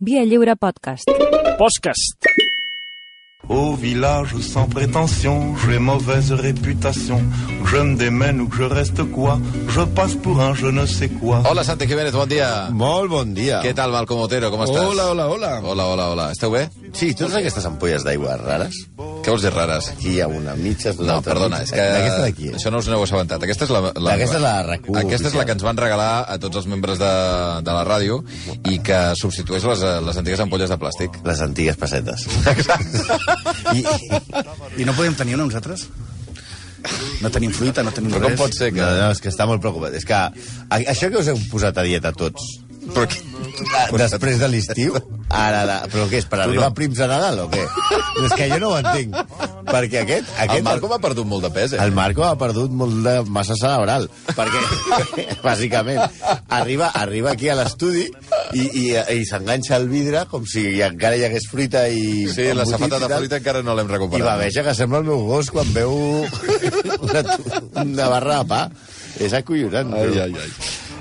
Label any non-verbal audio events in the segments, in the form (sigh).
Via Lliure Podcast. Podcast. Au village sans prétention, j'ai mauvaise réputation. Je me démène ou que je reste quoi, je passe pour un je ne sais quoi. Hola, Santi Jiménez, bon dia. Molt bon dia. Què tal, Malcom Otero, com estàs? Hola, hola, hola. Hola, hola, hola. Esteu bé? Sí, totes aquestes ampolles d'aigua rares, Què vols dir rares? aquí hi ha una mitja, una No, perdona, és que... D'aquesta d'aquí. eh? Això no us n'heu assabentat. Aquesta és la... la Aquesta és la RAC1 Aquesta és la que ens van regalar a tots els membres de, de la ràdio i que substitueix les, les antigues ampolles de plàstic. Les antigues pessetes. (laughs) I, I no podem tenir una nosaltres? No tenim fruita, no tenim Però com res. pot ser que... no, no, és que està molt preocupat. És que a, això que us heu posat a dieta tots, Però què? després de l'estiu, ara, la, però què és, per arribar a prims de Nadal o què? És que jo no ho entenc. Perquè aquest... El aquest Marco m'ha perdut molt de pes, eh? El Marco ha perdut molt de massa cerebral, perquè, (laughs) bàsicament, arriba, arriba aquí a l'estudi i, i, i s'enganxa al vidre com si encara hi hagués fruita i... Sí, la safata de fruita encara no l'hem I recuperat. baveja que sembla el meu gos quan veu (laughs) una, una barra de pa. És acollonant. Ai, ai, ai.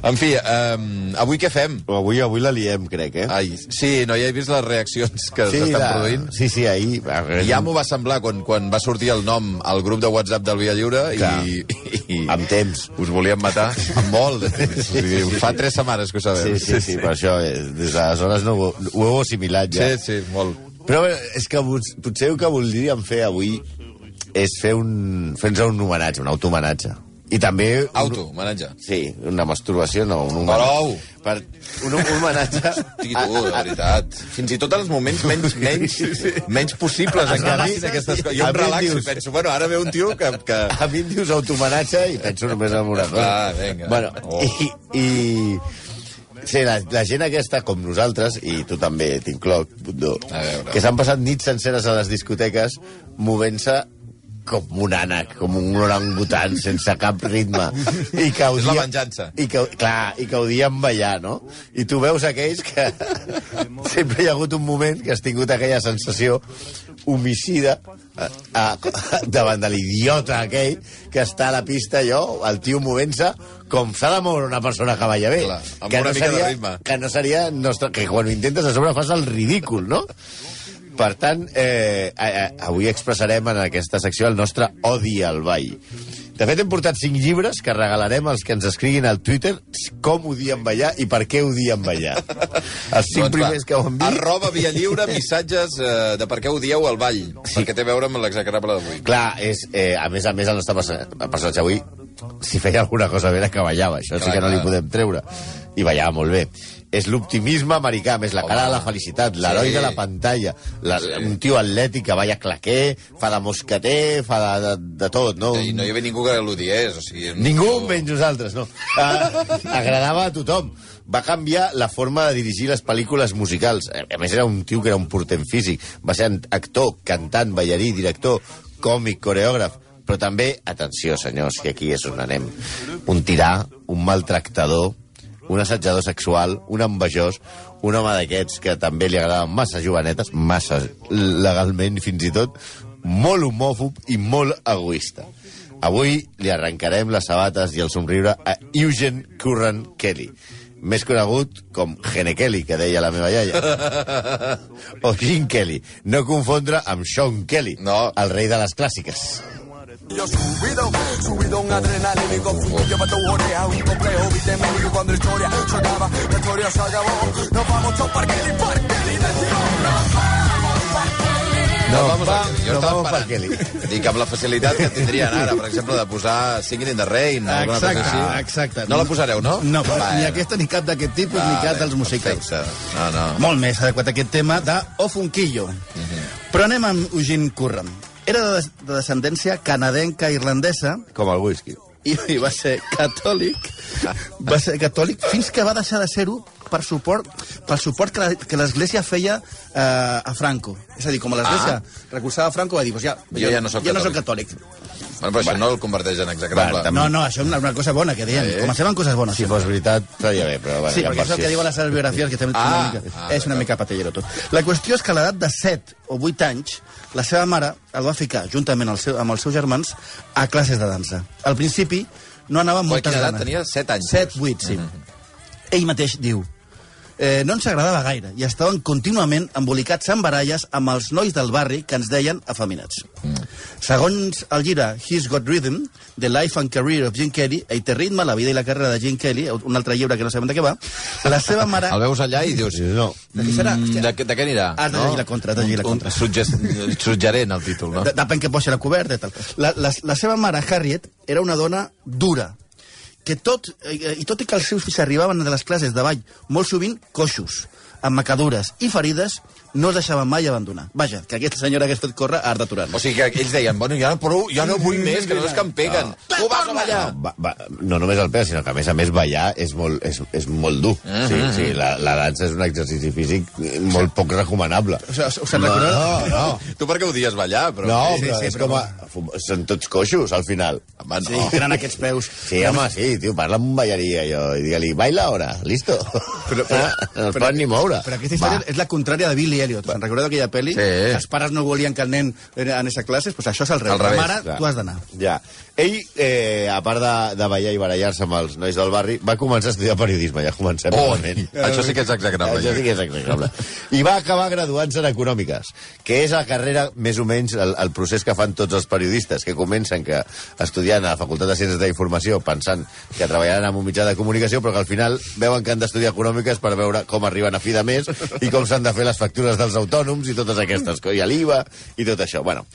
En fi, um, avui què fem? Avui, avui la liem, crec, eh? Ai, sí, no, ja he vist les reaccions que s'estan la- produint. Sí, sí, ahir... Ja m'ho va semblar quan, quan va sortir el nom al grup de WhatsApp del Via Lliure Clar. i, i, Amb temps. us volíem matar (laughs) amb molt. O sigui, fa tres setmanes que ho sabem. Sí, sí, sí, per això, eh, des d'aleshores no ho, ho heu assimilat ja. Sí, sí, molt. Però bé, és que potser el que voldríem fer avui és fer un, fer-nos un homenatge, un autohomenatge. I també... un- Auto, homenatge. Sí, una masturbació, no, un homenatge. Prou! Per, un, un homenatge... (laughs) Hosti, tu, de veritat. Fins i tot en els moments menys, menys, menys possibles mi- diguin aquestes coses. Jo em relaxo dius- i penso, bueno, ara ve un tio que... que... A mi em dius autohomenatge i penso només en una cosa. Ah, vinga. Bueno, Oh. i... i Sí, la, la gent aquesta, com nosaltres, i tu també t'incloc, Bundó, que s'han passat nits senceres a les discoteques movent-se com un ànec, com un orangutan, sense cap ritme. I que És la venjança. I que, clar, i que odien ballar, no? I tu veus aquells que (laughs) sempre hi ha hagut un moment que has tingut aquella sensació homicida a, a, davant de l'idiota aquell que està a la pista, allò, el tio movent-se com s'ha de moure una persona que balla bé. Clar, amb que una mica de seria, ritme. Que no seria... Nostre, que quan ho intentes a sobre fas el ridícul, no? Per tant, eh, eh, avui expressarem en aquesta secció el nostre odi al ball. De fet, hem portat cinc llibres que regalarem als que ens escriguin al Twitter com odien ballar i per què odien ballar. (laughs) Els cinc Doncs va, primers que ho han dit... Arroba Via Lliure, (laughs) missatges eh, de per què odieu el ball. Sí. Perquè té a veure amb l'execrable d'avui. Clar, és, eh, a més a més, el nostre personatge avui, si feia alguna cosa bé era que ballava, això sí Clar, que no li podem treure. I ballava molt bé. És l'optimisme americà, més la cara de la felicitat, l'heroi Sí. de la pantalla, la, Sí. un tio atlètic que balla claquer, fa de mosqueter, fa de, de, de tot, no? I no hi havia ningú que l'odiés, o sigui... Ningú menys nosaltres, no. Uh, agradava a tothom. Va canviar la forma de dirigir les pel·lícules musicals. A a més, era un tio que era un portent físic. Va ser actor, cantant, ballarí, director, còmic, coreògraf. Però també, atenció, senyors, que aquí és on anem. Un tirà, un maltractador, un assetjador sexual, un envejós, un home d'aquests que també li agradaven massa jovenetes, massa legalment fins i tot, molt homòfob i molt egoista. Avui li arrencarem les sabates i el somriure a Eugene Curran Kelly, més conegut com Gene Kelly, que deia la meva iaia. (laughs) o Gene Kelly, no confondre amb Sean Kelly, No. el rei de les clàssiques. Yo subido, subido un adrenalínico Lleva tu oreja, un complejo vitamínico Cuando la historia se acaba, la historia se acabó Nos vamos a Parque y Parque y decimos No, No, vamos va, a Jo no estava vamos esperant. per. (laughs) Dic, amb la facilitat que tindrien ara, per exemple, de posar Singing in the Rain, alguna Exacte, cosa així. exacte. No la posareu, no? No, però Va, ni aquesta ni cap d'aquest tipus, ni cap dels musicals. Perfecte. No, no. Molt més adequat a aquest tema de O Funquillo. Però anem amb Eugene Curran. Era de, de descendència canadenca irlandesa Com el whisky. i, i va ser catòlic va ser catòlic fins que va deixar de ser-ho per suport, pel suport que la- que l'Església feia eh, a Franco. És a dir, com l'Església recolzava Franco, va dir, pues ja, Ah. Jo ja no soc ja no soc catòlic. Bueno, però això no el converteix en execrable. També- No, no, això és una, una cosa bona que deien. Sí. Comencem amb coses bones. Si fos veritat, estaria bé, però... Bueno, Sí, perquè és el que diuen les seves biografies, que Ah, una mica, ah, és una mica patellero tot. La qüestió és que a l'edat de 7 o 8 anys, la seva mare el va ficar, juntament al seu, amb els seus germans, a classes de dansa. Al principi no anava amb moltes ganes. tenia? Set anys. 7, 8, sí. Ell mateix diu, eh, no ens agradava gaire i estaven contínuament embolicats en baralles amb els nois del barri que ens deien afeminats. Mm. Segons el llibre He's Got Rhythm, The Life and Career of Jim Kelly, ell té ritme, la vida i la carrera de Jim Kelly, un altre llibre que no sabem de què va, la seva mare... El veus allà i dius... No. De qui serà? Mm, Hòstia. de, què- de què anirà? Has de llegir la contra, has de llegir la contra. Un, un sugge- (laughs) suggerent, el títol, no? De- Depèn que posi la coberta i tal. La, la, la seva mare, Harriet, era una dona dura, que tot, eh, i tot i que els seus fills arribaven de les classes de ball molt sovint coixos, amb macadures i ferides, no es deixaven mai abandonar. Vaja, que aquesta senyora que has fet córrer ha d'aturar-nos. O sigui que ells deien, bueno, ja no, prou, ja no vull més, que no és que em peguen. Tu vas a ballar! No, va, va, no només el pes, sinó que a més a més ballar és molt, és, és molt dur. Uh -huh. sí, sí, la, la dansa és un exercici físic molt poc recomanable. O sigui, us no, no, (laughs) no. Tu per què odies ballar? Però... No, Sí, però sí, és però com a... Són tots coixos, al final. Home, no. Sí, tenen aquests peus. Sí, home, sí, tio, parla amb un ballarí allò i digue-li, baila ahora, listo. Però, però, (laughs) no es pot ni moure. Però aquesta història Va. és la contrària de Billy Elliot. Se'n recordeu d'aquella pel·li? Sí. Els pares no volien que el nen anés a classes? Pues això és al revés. Al revés, La mare, clar. tu has d'anar. Ja. Ell, eh, a part de, de ballar i barallar-se amb els nois del barri, va començar a estudiar periodisme, ja comencem Oh, malament. això sí que és execrable. Això sí que és execrable. I va acabar graduant-se en econòmiques, que és la carrera, més o menys, el, el procés que fan tots els periodistes, que comencen que estudiant a la Facultat de Ciències de la Informació, pensant que treballaran en un mitjà de comunicació, però que al final veuen que han d'estudiar econòmiques per veure com arriben a fi de mes i com s'han de fer les factures dels autònoms i totes aquestes coses, i l'IVA i tot això. Bueno,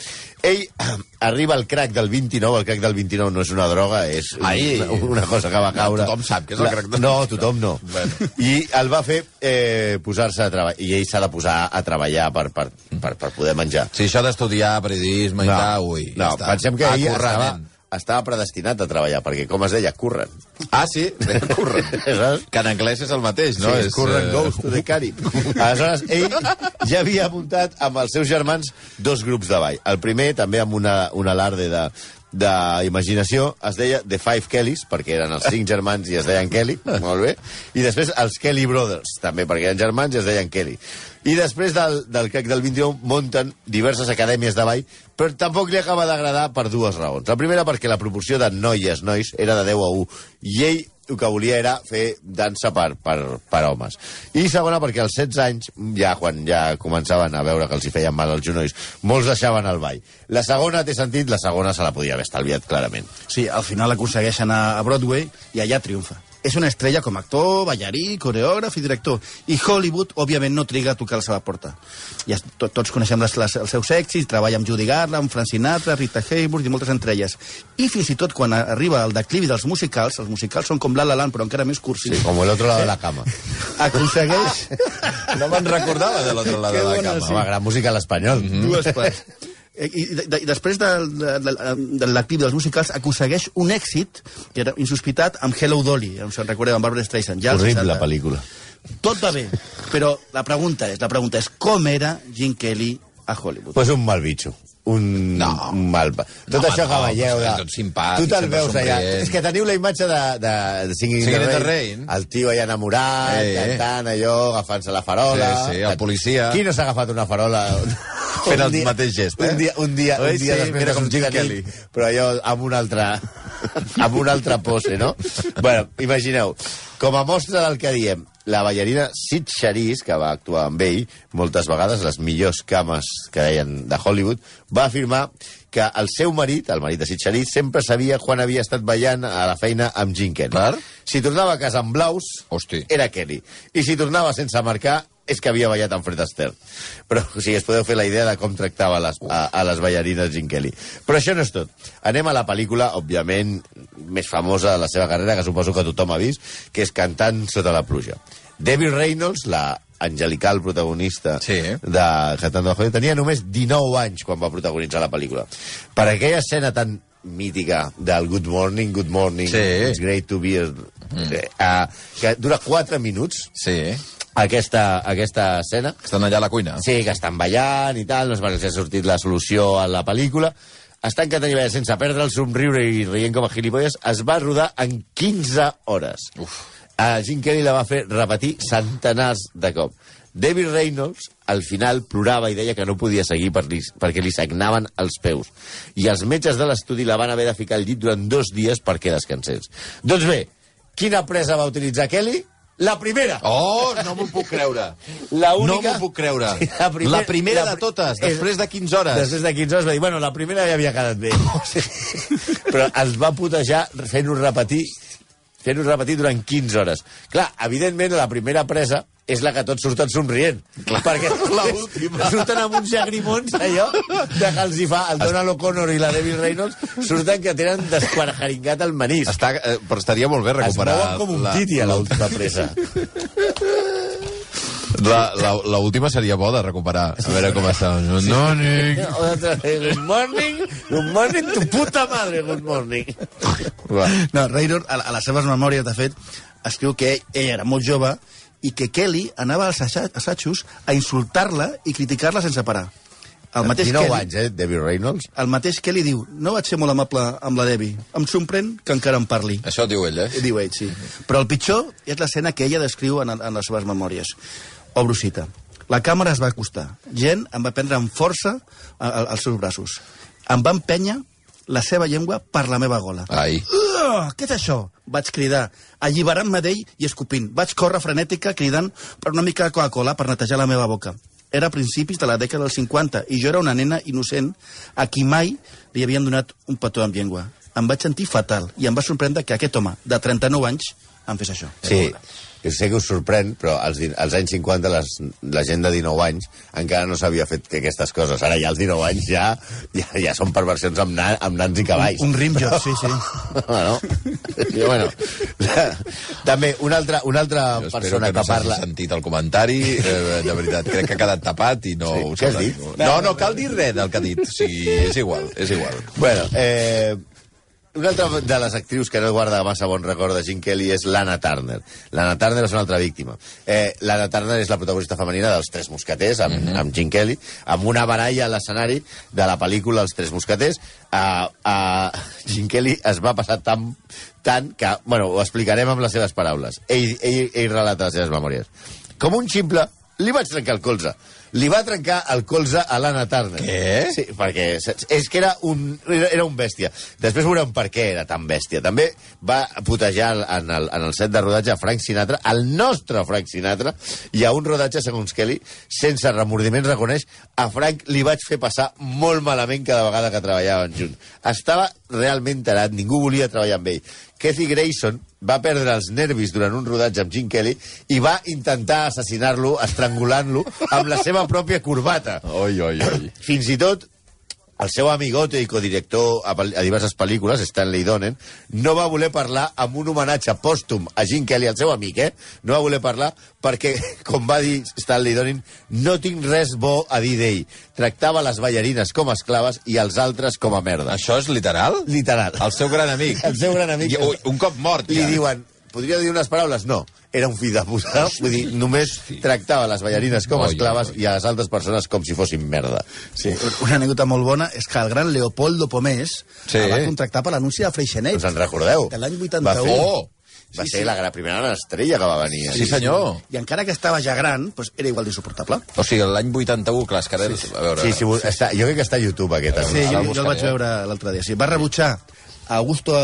ell (clears throat) arriba al crack del 29, el crack del 29 no és una droga, és Ai. una, una cosa que va caure. No, tothom sap que és el crack del No, tothom no. Bueno. I el va fer eh, posar-se a treballar, i ell s'ha de posar a treballar per, per, per, per poder menjar. Si això d'estudiar periodisme i tal, ui, no ja està. pensem que ell Acurrament. estava, estava predestinat a treballar, perquè, com es deia, curren. Ah, sí? (laughs) Curren. (laughs) Que en anglès és el mateix, no? sí, és curren eh, goes to the Carib. (laughs) Aleshores, ell ja havia muntat amb els seus germans dos grups de ball. El primer, també amb una, un alarde de d'imaginació, es deia The Five Kellys, perquè eren els cinc germans i es deien Kelly, (laughs) molt bé, i després els Kelly Brothers, també perquè eren germans i es deien Kelly. I després del, del CAC del 21 munten diverses acadèmies de ball, però tampoc li acaba d'agradar per dues raons. La primera perquè la proporció de noies, nois, era de 10 a 1, i ell el que volia era fer dansa per, per, per homes. I segona, perquè als 16 anys, ja quan ja començaven a veure que els hi feien mal els genolls, molts deixaven el ball. La segona té sentit, la segona se la podia haver estalviat clarament. Sí, al final aconsegueixen a, Broadway i allà triomfa. És una estrella com a actor, ballarí, coreògraf i director. I Hollywood, òbviament, no triga a tocar la seva porta. Ja, to, tots coneixem les, les, els seus èxits, treballa amb Judy Garland, amb Frank Sinatra, Rita Hayworth i moltes entre elles. I fins i tot quan arriba el declivi dels musicals, els musicals són com La La Land, però encara més cursis, Sí, com el otro lado de la cama. (laughs) aconsegueix No me'n recordava de l'altre lado (laughs) de la bona, cama. Home, gran música a l'espanyol. Mm. dues parts. Eh, I, de, i després de, de, de, de l'actiu dels musicals aconsegueix un èxit que era insospitat amb Hello Dolly, no se'n recordeu, amb Barbara Streisand. Ja Horrible 60. pel·lícula. Tot va bé, però la pregunta és, la pregunta és com era Jim Kelly a Hollywood? Pues un mal bitxo. Un, No. un mal... Tot No, això que no, veieu... és De... tot simpàtic, Tu te'l veus allà. És que teniu la imatge de, de, de Singing, Singing in the Rain. Rain. El tio allà enamorat, Eh, eh. cantant allò, agafant-se la farola. Sí, sí, el policia. Qui no s'ha agafat una farola? (laughs) Fent el dia- mateix gest, eh? Un dia, un dia, Oi, un dia sí, mira com Jim Kelly. però allò amb un altre (laughs) amb un altre pose, no? bueno, imagineu, com a mostra del que diem, la ballarina Sid Charisse, que va actuar amb ell moltes vegades, les millors cames que deien de Hollywood, va afirmar que el seu marit, el marit de Sid Charisse, sempre sabia quan havia estat ballant a la feina amb Jim Kelly. Per? Si tornava a casa amb blaus, Hosti. era Kelly. I si tornava sense marcar, és que havia ballat amb Fred Astaire. Però, o sigui, es podeu fer la idea de com tractava les, a, a les ballarines Jim Kelly. Però això no és tot. Anem a la pel·lícula, òbviament, més famosa de la seva carrera, que suposo que tothom ha vist, que és Cantant sota la pluja. David Reynolds, la angelical protagonista Sí. de Cantant Hollywood, tenia només 19 anys quan va protagonitzar la pel·lícula. Per aquella escena tan mítica del Good Morning, Good Morning, Sí. It's Great to Be... Mm. Uh, que dura 4 minuts, Sí. Aquesta, aquesta escena. Estan allà a la cuina. Sí, que estan ballant i tal, no perquè els ha sortit la solució a la pel·lícula. Cantant i ballant sense perdre el somriure i rient com a gilipolles. Es va rodar en 15 hores. Uf. A Jim Kelly la va fer repetir centenars de cop. David Reynolds, al final, plorava i deia que no podia seguir per li, perquè li sagnaven els peus. I els metges de l'estudi la van haver de ficar al llit durant dos dies perquè descansés. Doncs bé, quina presa va utilitzar Kelly? La primera. Oh, no m'ho puc creure. La No única... m'ho puc creure. Sí, la, primera, la primera la de totes, és- després de 15 hores. Després de 15 hores va dir, bueno, la primera ja havia quedat bé. O sigui, (laughs) però ens va putejar fent-nos repetir fent-nos repetir durant 15 hores. Clar, evidentment, la primera presa és la que tots surten somrient. Clar. Perquè (laughs) L'última. (laughs) surten amb uns llagrimons, allò, de que els hi fa el Donald O'Connor i la Debbie Reynolds, surten que tenen desquarjaringat el manís. Està, eh, però estaria molt bé Es recuperar... mouen com un titi a l'última presa. La, la, la última seria bo de recuperar. A veure com està. Good morning. Good morning, good morning, tu puta madre, good morning. Va. No, Raynor, a, a les seves memòries, de fet, escriu que ell, ell era molt jove i que Kelly anava als assa- assajos a insultar-la i criticar-la sense parar. El mateix 19 Kelly, anys, eh, Debbie Reynolds. el mateix Kelly diu, no vaig ser molt amable amb la Debbie. Em sorprèn que encara em parli. Això diu ell, eh? Diu ell, sí. Però el pitjor és l'escena que ella descriu en, en les seves memòries. Obro cita. La càmera es va acostar. Gent em va prendre amb força a- a- als seus braços. Em va empènyer la seva llengua per la meva gola. Ai. Uh, què és això? Vaig cridar, alliberant-me d'ell i escopint. Vaig córrer frenètica cridant per una mica de Coca-Cola per netejar la meva boca. Era a principis de la dècada dels 50 i jo era una nena innocent a qui mai li havien donat un petó amb llengua. Em vaig sentir fatal i em va sorprendre que aquest home de 39 anys em fes això. Sí, jo sé que us sorprèn, però als, als anys 50 les, la gent de 19 anys encara no s'havia fet aquestes coses. Ara ja als 19 anys ja, ja, ja són perversions amb, nan, amb nans i cavalls. Un rimjob, sí, sí. (laughs) bueno, i bueno, (laughs) també una altra, una altra Jo espero persona que que, no s'hagi parla... sentit el comentari, eh, de veritat. Crec que ha quedat tapat i no Sí, ho què has dit? No, no cal dir res del que ha dit. O sigui, és igual, és igual. Bueno, eh, una altra de les actrius que no guarda massa bon record de Gene Kelly és Lana Turner. Lana Turner és una altra víctima. Eh, Lana Turner és la protagonista femenina dels Tres Mosqueters, amb, mm -hmm. amb Gene Kelly, amb una baralla a l'escenari de la pel·lícula Els Tres Mosqueters. Uh, uh, Gene Kelly es va passar tan, tant que... Bueno, ho explicarem amb les seves paraules. Ell, ell, ell relata les seves memòries. Com un ximple, li vaig trencar el colze. Li va trencar el colze a l'Anna Turner. Què? Sí, perquè és que era un, era, un bèstia. Després veurem per què era tan bèstia. També va putejar en el, en el set de rodatge a Frank Sinatra, el nostre Frank Sinatra, i a un rodatge, segons Kelly, sense remordiments reconeix, a Frank li vaig fer passar molt malament cada vegada que treballaven junts. Estava realment tarat, ningú volia treballar amb ell. Kathy Grayson va perdre els nervis durant un rodatge amb Gene Kelly i va intentar assassinar-lo estrangulant-lo amb la seva pròpia corbata. Oi, oi, oi. (clears throat) Fins i tot el seu amigote i codirector a, a diverses pel·lícules, Stanley Donen, no va voler parlar amb un homenatge pòstum a Gene Kelly, el seu amic, eh? No va voler parlar perquè, (laughs) com va dir Stanley Donen, no tinc res bo a dir d'ell. Tractava les ballarines com a esclaves i els altres com a merda. Això és literal? Literal. El seu gran amic. (laughs) El seu gran amic. I, un cop mort, Li ja. diuen, podria dir unes paraules? No. Era un fill de puta. Vull dir, només tractava les ballarines com a esclaves i a les altres persones com si fossin merda. Sí. Una anècdota molt bona és que el gran Leopoldo Pomés Sí. el va contractar per l'anunci de Freixenet. Us en recordeu? De l'any Va 81. fer- Oh! Va Sí, ser sí. la primera estrella que va venir. eh? Sí, senyor. I encara que estava ja gran, doncs era igual d'insuportable. O sigui, l'any 81, clar, és que ara... A veure... Sí, sí, bu- està, jo crec que està a YouTube, aquest. Sí, Sí, jo, el jo el vaig buscaré. veure l'altre dia. Sí, va rebutjar Augusto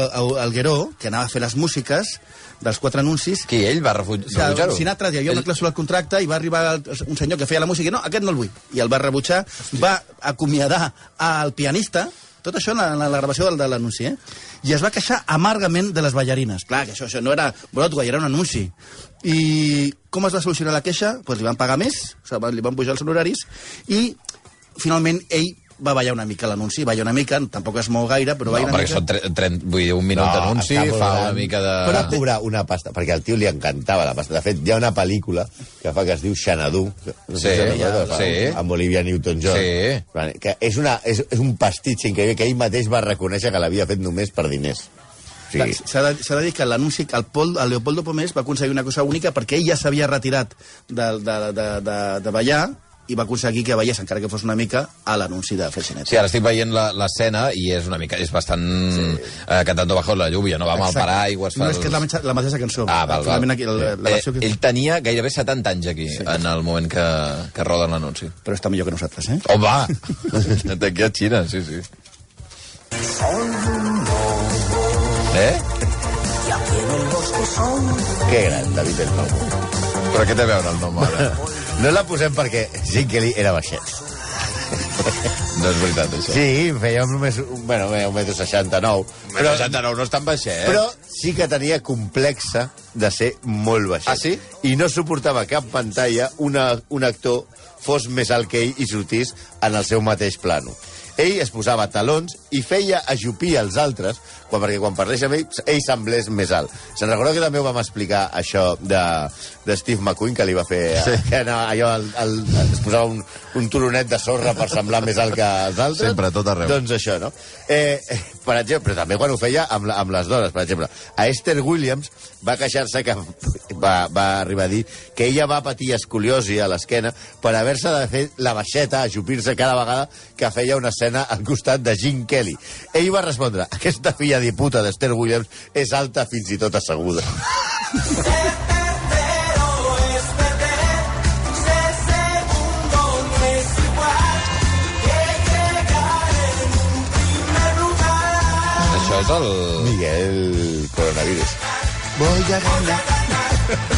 Algueró, que anava a fer les músiques dels quatre anuncis, Qui, ell va rebutjar-ho? Sinatra hi havia una Ell- clàusula al contracte i va arribar el- un senyor que feia la música i no, aquest no el vull. I el va rebutjar, va acomiadar al pianista, tot això en la, en la gravació del, de l'anunci, eh? I es va queixar amargament de les ballarines. Clar, que això, això no era Broadway, era un anunci. I com es va solucionar la queixa? Pues li van pagar més, o sigui, li van pujar els honoraris, i finalment ell va ballar una mica l'anunci, balla una mica, tampoc es mou gaire, però No, balla una perquè mica. són tre- tren, vull dir, un minut d'anunci, està molt fa una mica de... Però va cobrar una pasta, perquè al tio li encantava la pasta. De fet, hi ha una pel·lícula que fa que es diu Xanadu, no Sí, si recorda, sí. amb Olivia Newton-John. Sí. Que és, una, és, és un pastitx increïble que ell mateix va reconèixer que l'havia fet només per diners. S'ha de, s'ha de dir que l'anunci, el, Pol, el Leopoldo Pomés va aconseguir una cosa única perquè ell ja s'havia retirat de, de, de, de, de ballar i va aconseguir que ballés, encara que fos una mica, a l'anunci de Freixenet. Sí, ara estic veient la- l'escena i és una mica, és bastant sí. eh, cantando bajo la lluvia, no va amb el Exacte. paraigües. fa No, és que és la, mateixa- la mateixa cançó. Ah, val, val. Aquí, la, la versió eh, que... ell tenia gairebé 70 anys aquí, sí. en el moment que, que roden l'anunci. Però està millor que nosaltres, eh? Oh, va! (laughs) D'aquí a Xina, sí, sí. Eh? Que gran, David el Novo. Però què té a veure el nom ara? (laughs) No la posem perquè Gene Kelly era baixet. No és veritat, això. Sí, feia només, bueno, un metro 69. Però 69 no és tan baixet, eh? Però sí que tenia complexa de ser molt baixet. Ah, sí? I no suportava cap pantalla una, un actor fos més alt que ell i sortís en el seu mateix plano. Ell es posava talons i feia ajupir els altres, quan, perquè quan parlés amb ell, ell semblés més alt. Se'n recorda que també ho vam explicar, això de, de Steve McQueen, que li va fer... Sí. Que anava, allò, el, el, es posava un, un turonet de sorra per semblar més alt que els altres. Sempre, a tot arreu. Doncs això, no? Eh, eh, per exemple, però també quan ho feia amb, amb les dones, per exemple. A Esther Williams va queixar-se que va, va arribar a dir que ella va patir escoliosi a l'esquena per haver-se de fer la baixeta, ajupir-se cada vegada que feia una escena al costat de Gene Kelly. Ell va respondre, aquesta filla de puta d'Esther Williams és alta fins i tot asseguda. Això és el... Miguel Coronavirus. Voy a ganar. (laughs)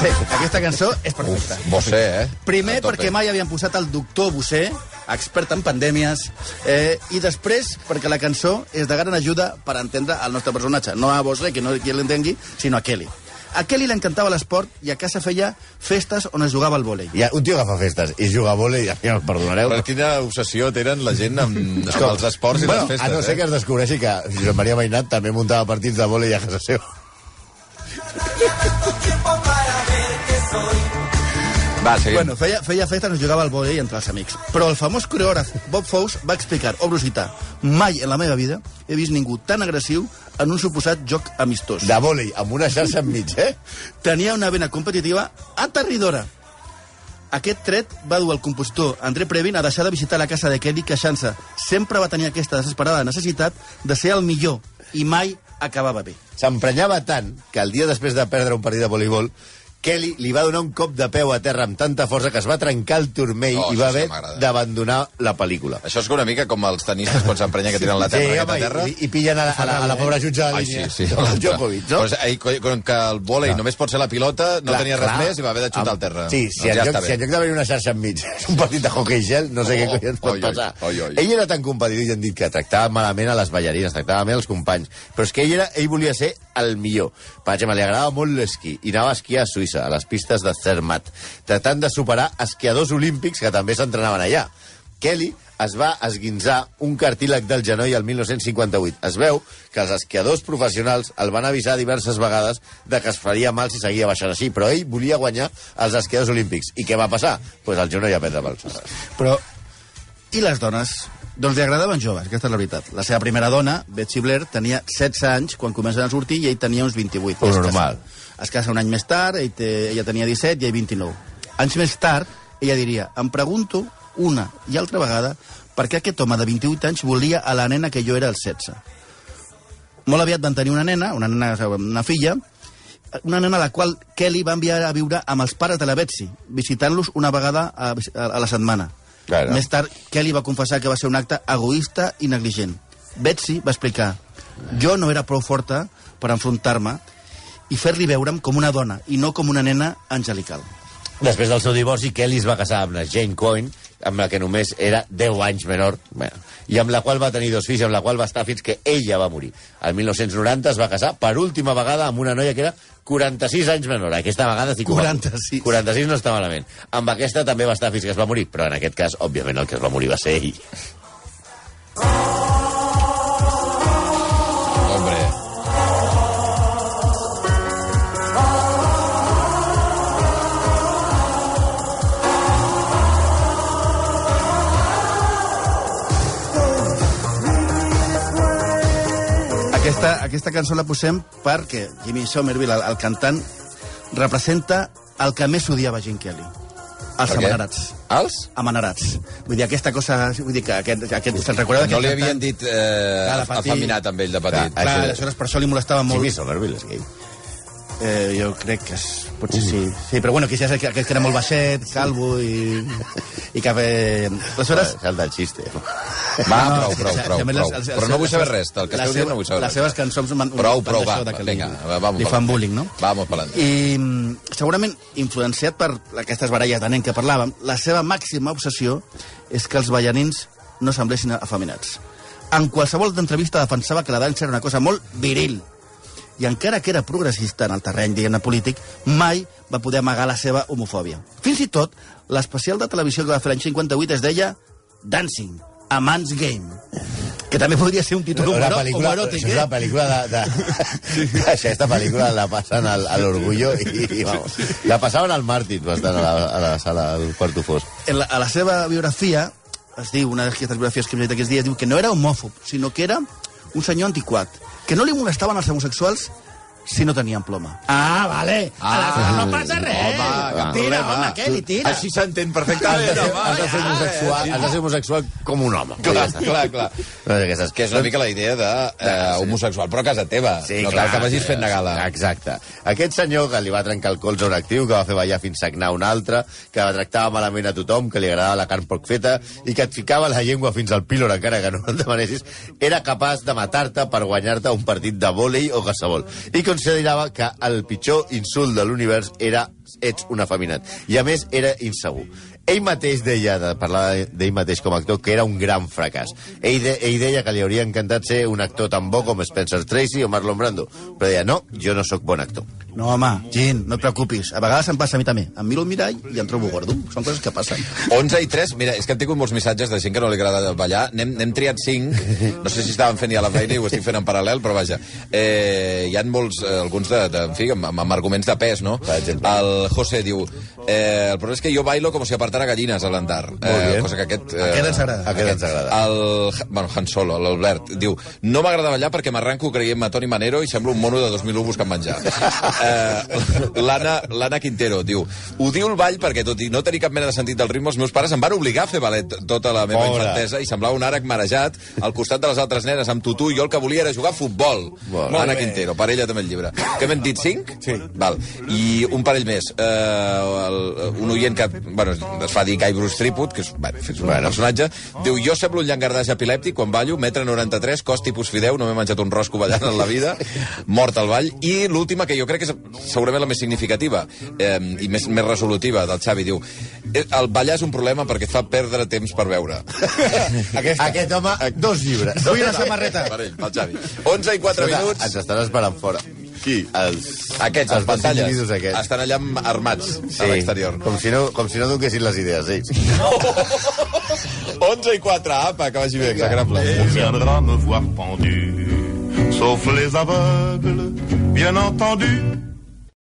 Sí, aquesta cançó és perfecta. Bosé, eh? Primer perquè mai havien posat el doctor Bosé, expert en pandèmies, eh, i després perquè la cançó és de gran ajuda per entendre el nostre personatge. No a Bosé, que no qui l'entengui, sinó a Kelly. A Kelly li encantava l'esport i a casa feia festes on es jugava al vòlei. Ha un tio que fa festes i juga a vòlei, ja em perdonareu. Però quina obsessió tenen la gent amb, amb els esports i bueno, les festes, a no ser eh? que es descobreixi que Josep Maria Mainat també muntava partits de vòlei a casa seva. (laughs) Va, seguim. Bueno, feia, feia festes on es jugava al vòlei entre els amics. Però el famós coreògraf Bob Fosse va explicar, obro citar, mai en la meva vida he vist ningú tan agressiu en un suposat joc amistós. De vòlei, amb una xarxa enmig, eh? Tenia una vena competitiva aterridora. Aquest tret va dur el compositor André Previn a deixar de visitar la casa de Kelly queixant-se. Sempre va tenir aquesta desesperada necessitat de ser el millor i mai acabava bé. S'emprenyava tant que el dia després de perdre un partit de voleibol Kelly li va donar un cop de peu a terra amb tanta força que es va trencar el turmell Oh, i va sí haver d'abandonar la pel·lícula. Això és una mica com els tenistes quan s'emprenya que tiren la terra sí, sí, home, a terra. i, i pillen a la, a la, a la pobra jutge de Ai, sí, línia. sí. El Djokovic, no? Pues, ahir, com que el vòlei Clar. només pot ser la pilota, no Clar, tenia res clar. més i va haver de xutar al terra. Sí, si, doncs en ja lloc, si en lloc d'haver una xarxa enmig és (laughs) un partit de hockey gel, no sé Oh, què collons pot oi, oi, passar. oi, oi. Ell era tan competitiu i han dit que tractava malament a les ballarines, tractava malament els companys. Però és que ell, era, ell volia ser el millor. Per exemple, li agradava molt l'esquí i anava a esquiar a Suïssa, a les pistes de Zermatt, tratant de superar esquiadors olímpics que també s'entrenaven allà. Kelly es va esguinçar un cartílag del genoll el 1958. Es veu que els esquiadors professionals el van avisar diverses vegades de que es faria mal si seguia baixant així, però ell volia guanyar els esquiadors olímpics. I què va passar? Doncs pues el genoll a prendre pel sol. Però, i les dones? Doncs li agradaven joves, aquesta és la veritat. La seva primera dona, Betsy Blair, tenia 16 anys quan comencen a sortir i ell tenia uns 28. Però es casa- normal. Es casa un any més tard, ell té, ella tenia 17 i ell 29. Anys més tard, ella diria, em pregunto una i altra vegada per què aquest home de 28 anys volia a la nena que jo era als 16. Molt aviat van tenir una nena, una nena, una filla, una nena a la qual Kelly va enviar a viure amb els pares de la Betsy, visitant-los una vegada a, a, a la setmana. Claro. Més tard, Kelly va confessar que va ser un acte egoista i negligent. Betsy va explicar jo no era prou forta per enfrontar-me i fer-li veure'm com una dona i no com una nena angelical. Després del seu divorci, Kelly es va casar amb la Jane Coyne, amb la que només era 10 anys menor, bueno, i amb la qual va tenir dos fills, amb la qual va estar fins que ella va morir. El 1990 es va casar per última vegada amb una noia que era 46 anys menor. Aquesta vegada sí que ho va- 46. 46 no està malament. Amb aquesta també va estar fins que es va morir, però en aquest cas, òbviament, el que es va morir va ser ell. Hombre, Aquesta, aquesta cançó la posem perquè Jimmy Somerville, el, el cantant, representa el que més odiava Gene Kelly. Els què? amanerats. els? Amanerats. Vull dir, aquesta cosa... Vull dir que aquest... aquest se'n recorda No que li el havien dit eh, Clar, afeminat amb ell de petit. Clar, Clar, Això- aleshores per això li molestava molt. Jimmy Somerville és gay. Eh, jo crec que és, potser sí. Sí, però bueno, que ja és aquell que era molt baixet, calvo i, i que... Eh, aleshores... Salta el xiste. Va, No, prou, prou, prou, prou. les- les- Però no vull saber res, del que esteu dient no vull saber Les seves cançons Prou, prou, va, que vinga, li, vamos li fan bullying, no? Vamos per. I mm, segurament influenciat per aquestes baralles de nen que parlàvem, la seva màxima obsessió és que els ballarins no semblessin afeminats. En qualsevol entrevista defensava que la dansa era una cosa molt viril. I encara que era progressista en el terreny, diguem polític, mai va poder amagar la seva homofòbia. Fins i tot, l'especial de televisió que va fer l'any 58 es deia Dancing, a Man's Game, que també podria ser un títol Una pel·lícula, homeròtic, això és una eh? pel·lícula de... de... (laughs) Aquesta pel·lícula la passen al, a l'Orgullo i, i vamos, la passaven al Martin bastant a la, a la sala del Quarto Fos. en la, a la seva biografia, es diu, una d'aquestes biografies que hem llegit aquests dies, diu que no era homòfob, sinó que era un senyor antiquat, que no li molestaven els homosexuals si no tenien ploma. Ah, vale. Ah, Aleshores no passa res. home, cap tira, problema. home, què li tira? Així s'entén Has perfectament, de, ser, home. has de ser homosexual, has de ser homosexual com un home. Clar, clar, clar. No, aquestes... Que és una mica la idea de eh, homosexual, però a casa teva. no cal que vagis fent negala. Exacte. Aquest senyor que li va trencar el colze a un actiu, que va fer ballar fins sagnar un altre, que tractava malament a tothom, que li agradava la carn poc feta, i que et ficava la llengua fins al pílor encara que no (laughs) el demanessis, era capaç de matar-te per guanyar-te un partit de vòlei o qualsevol. I considerava que el pitjor insult de l'univers era ets un afeminat. I a més era insegur. Ell mateix deia, de parlar d'ell mateix com a actor, que era un gran fracàs. Ell, de, ell deia que li hauria encantat ser un actor tan bo com Spencer Tracy o Marlon Brando, però deia, no, jo no sóc bon actor. No, home, Gin, no et preocupis. A vegades em passa a mi també. Em miro al mirall i em trobo gordo. Són coses que passen. 11 i 3, mira, és que han tingut molts missatges de gent que no li agrada ballar. N'hem triat 5, no sé si estàvem fent ja la feina i ho estic fent en paral·lel, però vaja. Eh, hi ha molts, eh, alguns de, de, en fi, amb, amb arguments de pes, no? Per exemple. El José diu, eh, el problema és que jo bailo com si apartara gallines a l'andar. bé. cosa que aquest... Eh, Aquest ens agrada. Aquest ens agrada. El, bueno, Han Solo, l'Albert, diu no m'agrada ballar perquè m'arranco creient-me Toni Manero i semblo un mono de 2001 buscant menjar. (laughs) eh, L'Anna Quintero diu ho diu el ball perquè, tot i no tenir cap mena de sentit del ritme, els meus pares em van obligar a fer ballet tota la meva Pobra. infantesa i semblava un àrec marejat al costat de les altres nenes amb tutú i jo el que volia era jugar a futbol. Anna bé. Quintero, per ella també el llibre. Què m'hem dit, cinc? Sí. Val. I un parell més. Uh, el, un oient que bueno, es fa dir Guy Bruce Triput, que és, bueno, és un bueno. personatge, diu, jo semblo un llangardaix epilèptic quan ballo, metre 93, cos tipus fideu, no m'he menjat un rosco ballant en la vida, mort al ball. I l'última, que jo crec que és segurament la més significativa eh, i més, més resolutiva del Xavi, diu, "Eh, el ballar és un problema perquè et fa perdre temps per veure. (laughs) Aquesta. Aquest home, dos llibres. Vull una samarreta. Per ell, pel Xavi. 11 i 4 Escolta, minuts. Ens estan esperant fora. Qui? Els, Aquests, els pantalles, aquests. estan allà armats a l'exterior. Com si no, com si no donessin les idees, ells. 11 (laughs) i 4, apa, que vagi bé, exagerable. On viendra me voir pendu, sauf les aveugles, bien entendu.